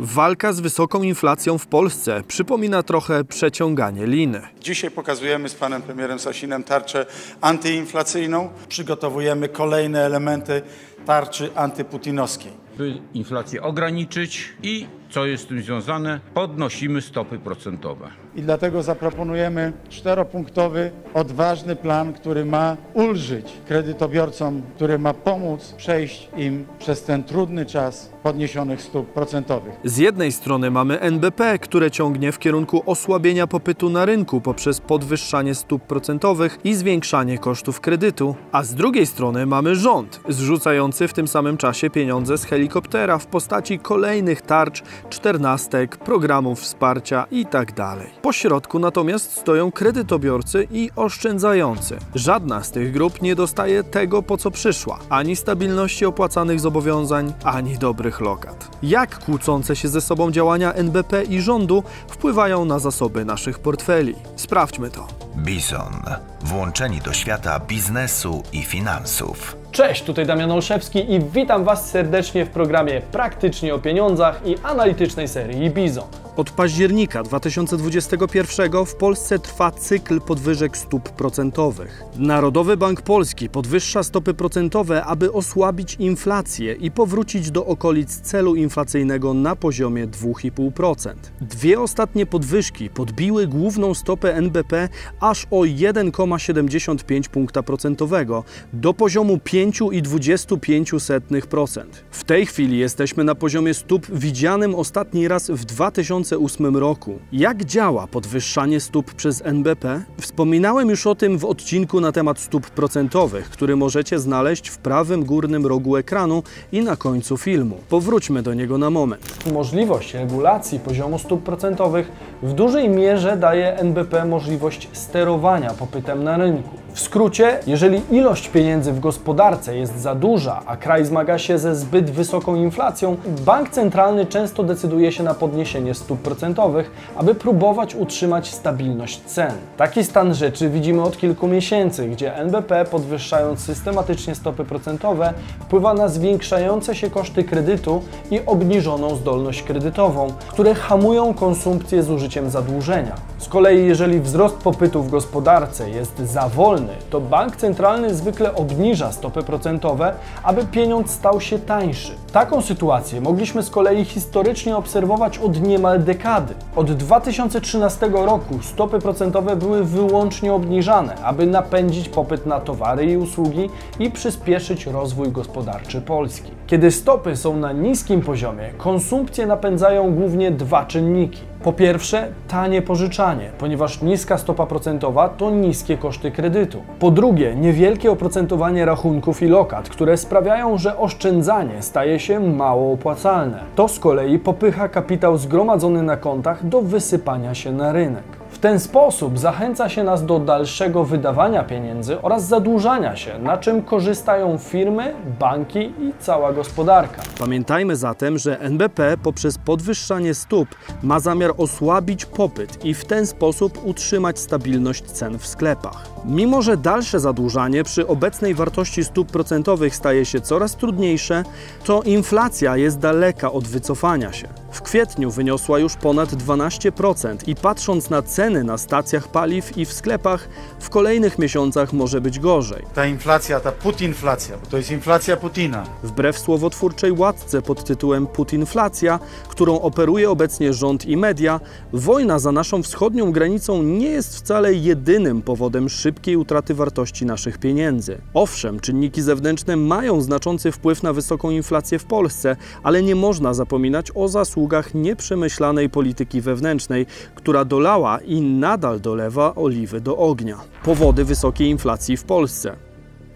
Walka z wysoką inflacją w Polsce przypomina trochę przeciąganie liny. Dzisiaj pokazujemy z panem premierem Sasinem tarczę antyinflacyjną. Przygotowujemy kolejne elementy tarczy antyputinowskiej. by inflację ograniczyć i, co jest z tym związane, podnosimy stopy procentowe. I dlatego zaproponujemy czteropunktowy, odważny plan, który ma ulżyć kredytobiorcom, który ma pomóc przejść im przez ten trudny czas podniesionych stóp procentowych. Z jednej strony mamy NBP, które ciągnie w kierunku osłabienia popytu na rynku poprzez podwyższanie stóp procentowych i zwiększanie kosztów kredytu, a z drugiej strony mamy rząd, zrzucający w tym samym czasie pieniądze z helikoptera w postaci kolejnych tarcz, czternastek, programów wsparcia itd. Po środku natomiast stoją kredytobiorcy i oszczędzający. Żadna z tych grup nie dostaje tego, po co przyszła, ani stabilności opłacanych zobowiązań, ani dobrych lokat. Jak kłócące się ze sobą działania NBP i rządu wpływają na zasoby naszych portfeli? Sprawdźmy to. Bison. Włączeni do świata biznesu i finansów. Cześć, tutaj Damian Olszewski i witam Was serdecznie w programie Praktycznie o pieniądzach i analitycznej serii Bizon. Od października 2021 w Polsce trwa cykl podwyżek stóp procentowych. Narodowy Bank Polski podwyższa stopy procentowe, aby osłabić inflację i powrócić do okolic celu inflacyjnego na poziomie 2,5%. Dwie ostatnie podwyżki podbiły główną stopę NBP aż o 1,75 punkta procentowego do poziomu 5,25%. W tej chwili jesteśmy na poziomie stóp widzianym ostatni raz w 2008 roku. Jak działa podwyższanie stóp przez NBP? Wspominałem już o tym w odcinku na temat stóp procentowych, który możecie znaleźć w prawym górnym rogu ekranu i na końcu filmu. Powróćmy do niego na moment. Możliwość regulacji poziomu stóp procentowych w dużej mierze daje NBP możliwość sterowania popytem na rynku. W skrócie, jeżeli ilość pieniędzy w gospodarce jest za duża, a kraj zmaga się ze zbyt wysoką inflacją, bank centralny często decyduje się na podniesienie stóp procentowych, aby próbować utrzymać stabilność cen. Taki stan rzeczy widzimy od kilku miesięcy, gdzie NBP podwyższając systematycznie stopy procentowe wpływa na zwiększające się koszty kredytu i obniżoną zdolność kredytową, które hamują konsumpcję z użyciem zadłużenia. Z kolei jeżeli wzrost popytu w gospodarce jest za wolny, to bank centralny zwykle obniża stopy procentowe, aby pieniądz stał się tańszy. Taką sytuację mogliśmy z kolei historycznie obserwować od niemal dekady. Od 2013 roku stopy procentowe były wyłącznie obniżane, aby napędzić popyt na towary i usługi i przyspieszyć rozwój gospodarczy Polski. Kiedy stopy są na niskim poziomie, konsumpcję napędzają głównie dwa czynniki. Po pierwsze, tanie pożyczanie, ponieważ niska stopa procentowa to niskie koszty kredytu. Po drugie, niewielkie oprocentowanie rachunków i lokat, które sprawiają, że oszczędzanie staje się mało opłacalne. To z kolei popycha kapitał zgromadzony na kontach do wysypania się na rynek. W ten sposób zachęca się nas do dalszego wydawania pieniędzy oraz zadłużania się, na czym korzystają firmy, banki i cała gospodarka. Pamiętajmy zatem, że NBP poprzez podwyższanie stóp ma zamiar osłabić popyt i w ten sposób utrzymać stabilność cen w sklepach. Mimo, że dalsze zadłużanie przy obecnej wartości stóp procentowych staje się coraz trudniejsze, to inflacja jest daleka od wycofania się. W kwietniu wyniosła już ponad 12% i patrząc na ceny na stacjach paliw i w sklepach, w kolejnych miesiącach może być gorzej. Ta inflacja, ta putinflacja, bo to jest inflacja Putina. Wbrew słowotwórczej łatce pod tytułem Putinflacja, którą operuje obecnie rząd i media, wojna za naszą wschodnią granicą nie jest wcale jedynym powodem szybkiej utraty wartości naszych pieniędzy. Owszem, czynniki zewnętrzne mają znaczący wpływ na wysoką inflację w Polsce, ale nie można zapominać o zasługach nieprzemyślanej polityki wewnętrznej, która dolała i nadal dolewa oliwy do ognia. Powody wysokiej inflacji w Polsce.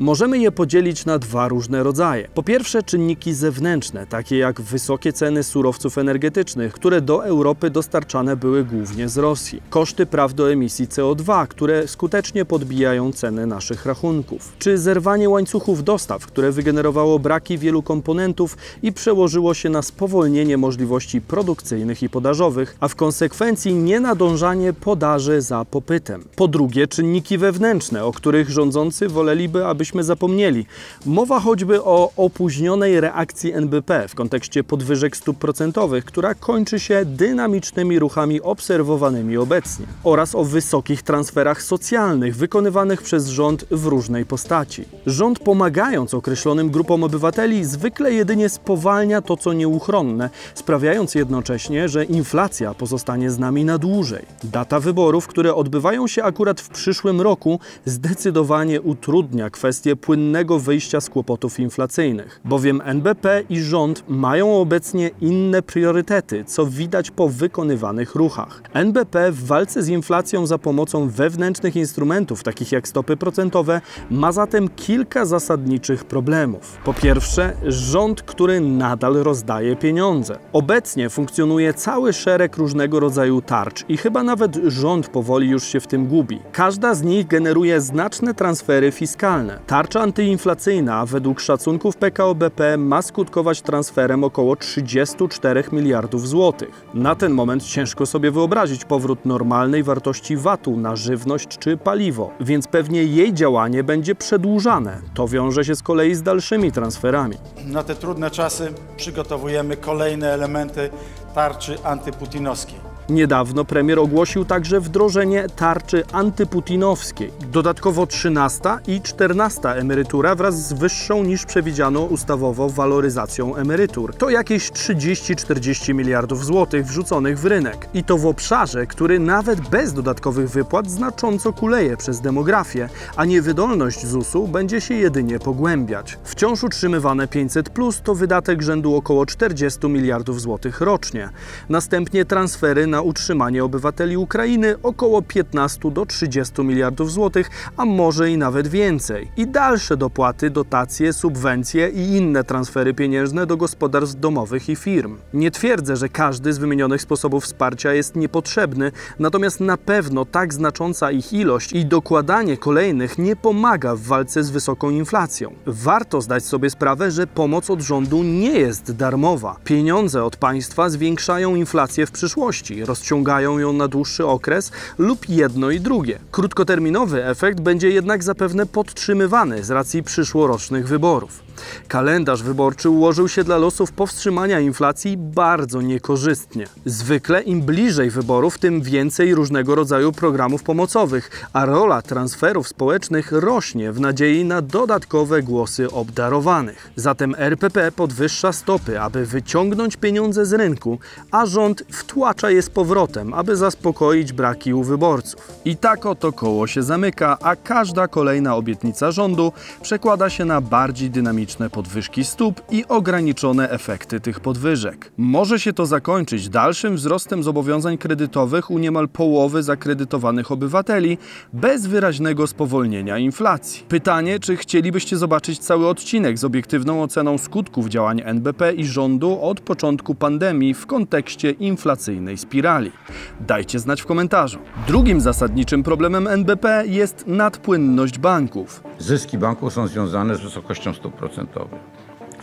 Możemy je podzielić na dwa różne rodzaje. Po pierwsze, czynniki zewnętrzne, takie jak wysokie ceny surowców energetycznych, które do Europy dostarczane były głównie z Rosji, koszty praw do emisji CO2, które skutecznie podbijają ceny naszych rachunków, czy zerwanie łańcuchów dostaw, które wygenerowało braki wielu komponentów i przełożyło się na spowolnienie możliwości produkcyjnych i podażowych, a w konsekwencji nienadążanie podaży za popytem. Po drugie, czynniki wewnętrzne, o których rządzący woleliby, aby żebyśmy zapomnieli. Mowa choćby o opóźnionej reakcji NBP w kontekście podwyżek stóp procentowych, która kończy się dynamicznymi ruchami obserwowanymi obecnie oraz o wysokich transferach socjalnych wykonywanych przez rząd w różnej postaci. Rząd pomagając określonym grupom obywateli zwykle jedynie spowalnia to, co nieuchronne, sprawiając jednocześnie, że inflacja pozostanie z nami na dłużej. Data wyborów, które odbywają się akurat w przyszłym roku, zdecydowanie utrudnia kwestię płynnego wyjścia z kłopotów inflacyjnych, bowiem NBP i rząd mają obecnie inne priorytety, co widać po wykonywanych ruchach. NBP w walce z inflacją za pomocą wewnętrznych instrumentów, takich jak stopy procentowe, ma zatem kilka zasadniczych problemów. Po pierwsze, rząd, który nadal rozdaje pieniądze. Obecnie funkcjonuje cały szereg różnego rodzaju tarcz i chyba nawet rząd powoli już się w tym gubi. Każda z nich generuje znaczne transfery fiskalne. Tarcza antyinflacyjna według szacunków PKO BP ma skutkować transferem około 34 miliardów złotych. Na ten moment ciężko sobie wyobrazić powrót normalnej wartości VAT-u na żywność czy paliwo, więc pewnie jej działanie będzie przedłużane. To wiąże się z kolei z dalszymi transferami. Na te trudne czasy przygotowujemy kolejne elementy tarczy antyputinowskiej. Niedawno premier ogłosił także wdrożenie tarczy antyputinowskiej. Dodatkowo 13 i 14 emerytura wraz z wyższą niż przewidziano ustawowo waloryzacją emerytur. To jakieś 30-40 miliardów złotych wrzuconych w rynek. I to w obszarze, który nawet bez dodatkowych wypłat znacząco kuleje przez demografię, a niewydolność ZUS-u będzie się jedynie pogłębiać. Wciąż utrzymywane 500 plus to wydatek rzędu około 40 miliardów złotych rocznie. Następnie transfery na utrzymanie obywateli Ukrainy około 15 do 30 miliardów złotych, a może i nawet więcej. I dalsze dopłaty, dotacje, subwencje i inne transfery pieniężne do gospodarstw domowych i firm. Nie twierdzę, że każdy z wymienionych sposobów wsparcia jest niepotrzebny, natomiast na pewno tak znacząca ich ilość i dokładanie kolejnych nie pomaga w walce z wysoką inflacją. Warto zdać sobie sprawę, że pomoc od rządu nie jest darmowa. Pieniądze od państwa zwiększają inflację w przyszłości, rozciągają ją na dłuższy okres lub jedno i drugie. Krótkoterminowy efekt będzie jednak zapewne podtrzymywany z racji przyszłorocznych wyborów. Kalendarz wyborczy ułożył się dla losów powstrzymania inflacji bardzo niekorzystnie. Zwykle im bliżej wyborów, tym więcej różnego rodzaju programów pomocowych, a rola transferów społecznych rośnie w nadziei na dodatkowe głosy obdarowanych. Zatem RPP podwyższa stopy, aby wyciągnąć pieniądze z rynku, a rząd wtłacza je z powrotem, aby zaspokoić braki u wyborców. I tak oto koło się zamyka, a każda kolejna obietnica rządu przekłada się na bardziej dynamiczne podwyżki stóp i ograniczone efekty tych podwyżek. Może się to zakończyć dalszym wzrostem zobowiązań kredytowych u niemal połowy zakredytowanych obywateli bez wyraźnego spowolnienia inflacji. Pytanie, czy chcielibyście zobaczyć cały odcinek z obiektywną oceną skutków działań NBP i rządu od początku pandemii w kontekście inflacyjnej spirali? Dajcie znać w komentarzu. Drugim zasadniczym problemem NBP jest nadpłynność banków. Zyski banków są związane z wysokością stóp procentowych. W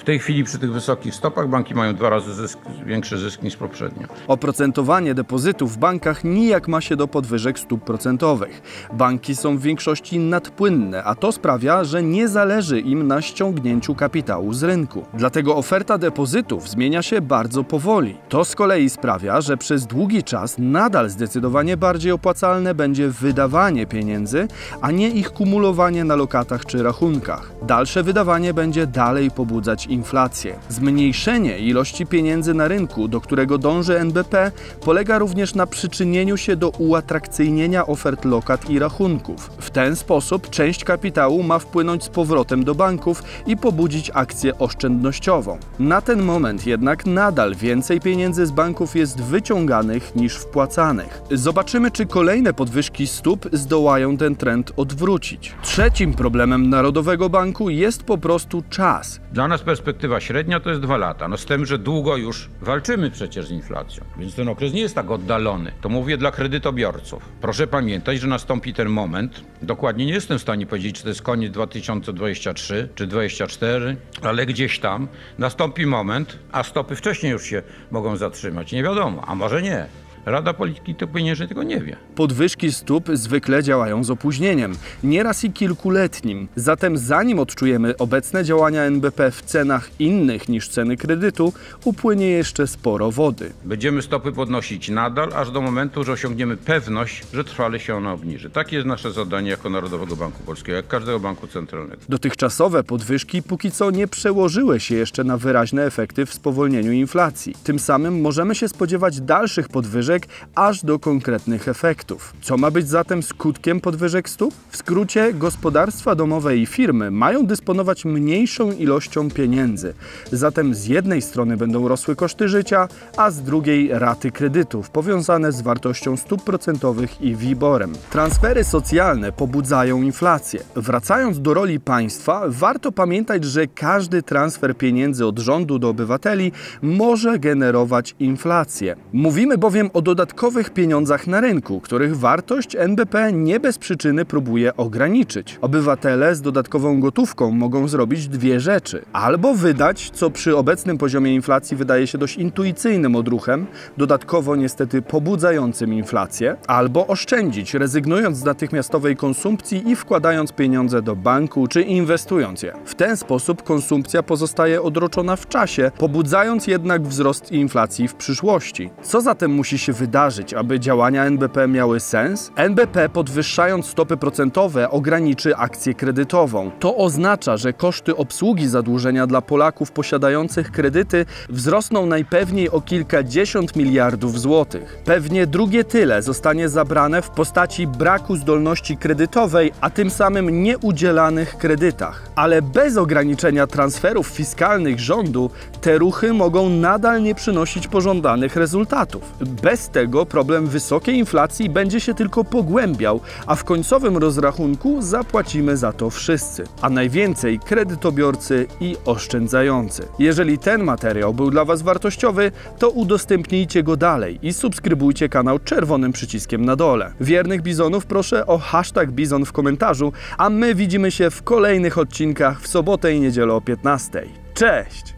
tej chwili przy tych wysokich stopach banki mają dwa razy zysk, większy zysk niż poprzednio. Oprocentowanie depozytów w bankach nijak ma się do podwyżek stóp procentowych. Banki są w większości nadpłynne, a to sprawia, że nie zależy im na ściągnięciu kapitału z rynku. Dlatego oferta depozytów zmienia się bardzo powoli. To z kolei sprawia, że przez długi czas nadal zdecydowanie bardziej opłacalne będzie wydawanie pieniędzy, a nie ich kumulowanie na lokatach czy rachunkach. Dalsze wydawanie będzie dalej pobudzać inflację. Zmniejszenie ilości pieniędzy na rynku, do którego dąży NBP, polega również na przyczynieniu się do uatrakcyjnienia ofert lokat i rachunków. W ten sposób część kapitału ma wpłynąć z powrotem do banków i pobudzić akcję oszczędnościową. Na ten moment jednak nadal więcej pieniędzy z banków jest wyciąganych niż wpłacanych. Zobaczymy, czy kolejne podwyżki stóp zdołają ten trend odwrócić. Trzecim problemem Narodowego Banku jest po prostu czas. Dla nas perspektywa średnia to jest dwa lata. No z tym, że długo już walczymy przecież z inflacją, więc ten okres nie jest tak oddalony. To mówię dla kredytobiorców. Proszę pamiętać, że nastąpi ten moment. Dokładnie nie jestem w stanie powiedzieć, czy to jest koniec 2023 czy 2024, ale gdzieś tam nastąpi moment, a stopy wcześniej już się mogą zatrzymać. Nie wiadomo, a może nie. Rada Polityki Pieniężnej tego nie wie. Podwyżki stóp zwykle działają z opóźnieniem, nieraz i kilkuletnim. Zatem zanim odczujemy obecne działania NBP w cenach innych niż ceny kredytu, upłynie jeszcze sporo wody. Będziemy stopy podnosić nadal, aż do momentu, że osiągniemy pewność, że trwale się ona obniży. Takie jest nasze zadanie jako Narodowego Banku Polskiego, jak każdego banku centralnego. Dotychczasowe podwyżki póki co nie przełożyły się jeszcze na wyraźne efekty w spowolnieniu inflacji. Tym samym możemy się spodziewać dalszych podwyżek aż do konkretnych efektów. Co ma być zatem skutkiem podwyżek stóp? W skrócie, gospodarstwa domowe i firmy mają dysponować mniejszą ilością pieniędzy. Zatem z jednej strony będą rosły koszty życia, a z drugiej raty kredytów powiązane z wartością stóp procentowych i WIBORem. Transfery socjalne pobudzają inflację. Wracając do roli państwa, warto pamiętać, że każdy transfer pieniędzy od rządu do obywateli może generować inflację. Mówimy bowiem o dodatkowych pieniądzach na rynku, których wartość NBP nie bez przyczyny próbuje ograniczyć. Obywatele z dodatkową gotówką mogą zrobić dwie rzeczy: albo wydać, co przy obecnym poziomie inflacji wydaje się dość intuicyjnym odruchem, dodatkowo niestety pobudzającym inflację, albo oszczędzić, rezygnując z natychmiastowej konsumpcji i wkładając pieniądze do banku czy inwestując je. W ten sposób konsumpcja pozostaje odroczona w czasie, pobudzając jednak wzrost inflacji w przyszłości. Co zatem musi się wydarzyć, aby działania NBP miały sens? NBP podwyższając stopy procentowe ograniczy akcję kredytową. To oznacza, że koszty obsługi zadłużenia dla Polaków posiadających kredyty wzrosną najpewniej o kilkadziesiąt miliardów złotych. Pewnie drugie tyle zostanie zabrane w postaci braku zdolności kredytowej, a tym samym nieudzielanych kredytach. Ale bez ograniczenia transferów fiskalnych rządu te ruchy mogą nadal nie przynosić pożądanych rezultatów. Bez tego problem wysokiej inflacji będzie się tylko pogłębiał, a w końcowym rozrachunku zapłacimy za to wszyscy, a najwięcej kredytobiorcy i oszczędzający. Jeżeli ten materiał był dla Was wartościowy, to udostępnijcie go dalej i subskrybujcie kanał czerwonym przyciskiem na dole. Wiernych bizonów proszę o hashtag bizon w komentarzu, a my widzimy się w kolejnych odcinkach w sobotę i niedzielę o 15. Cześć!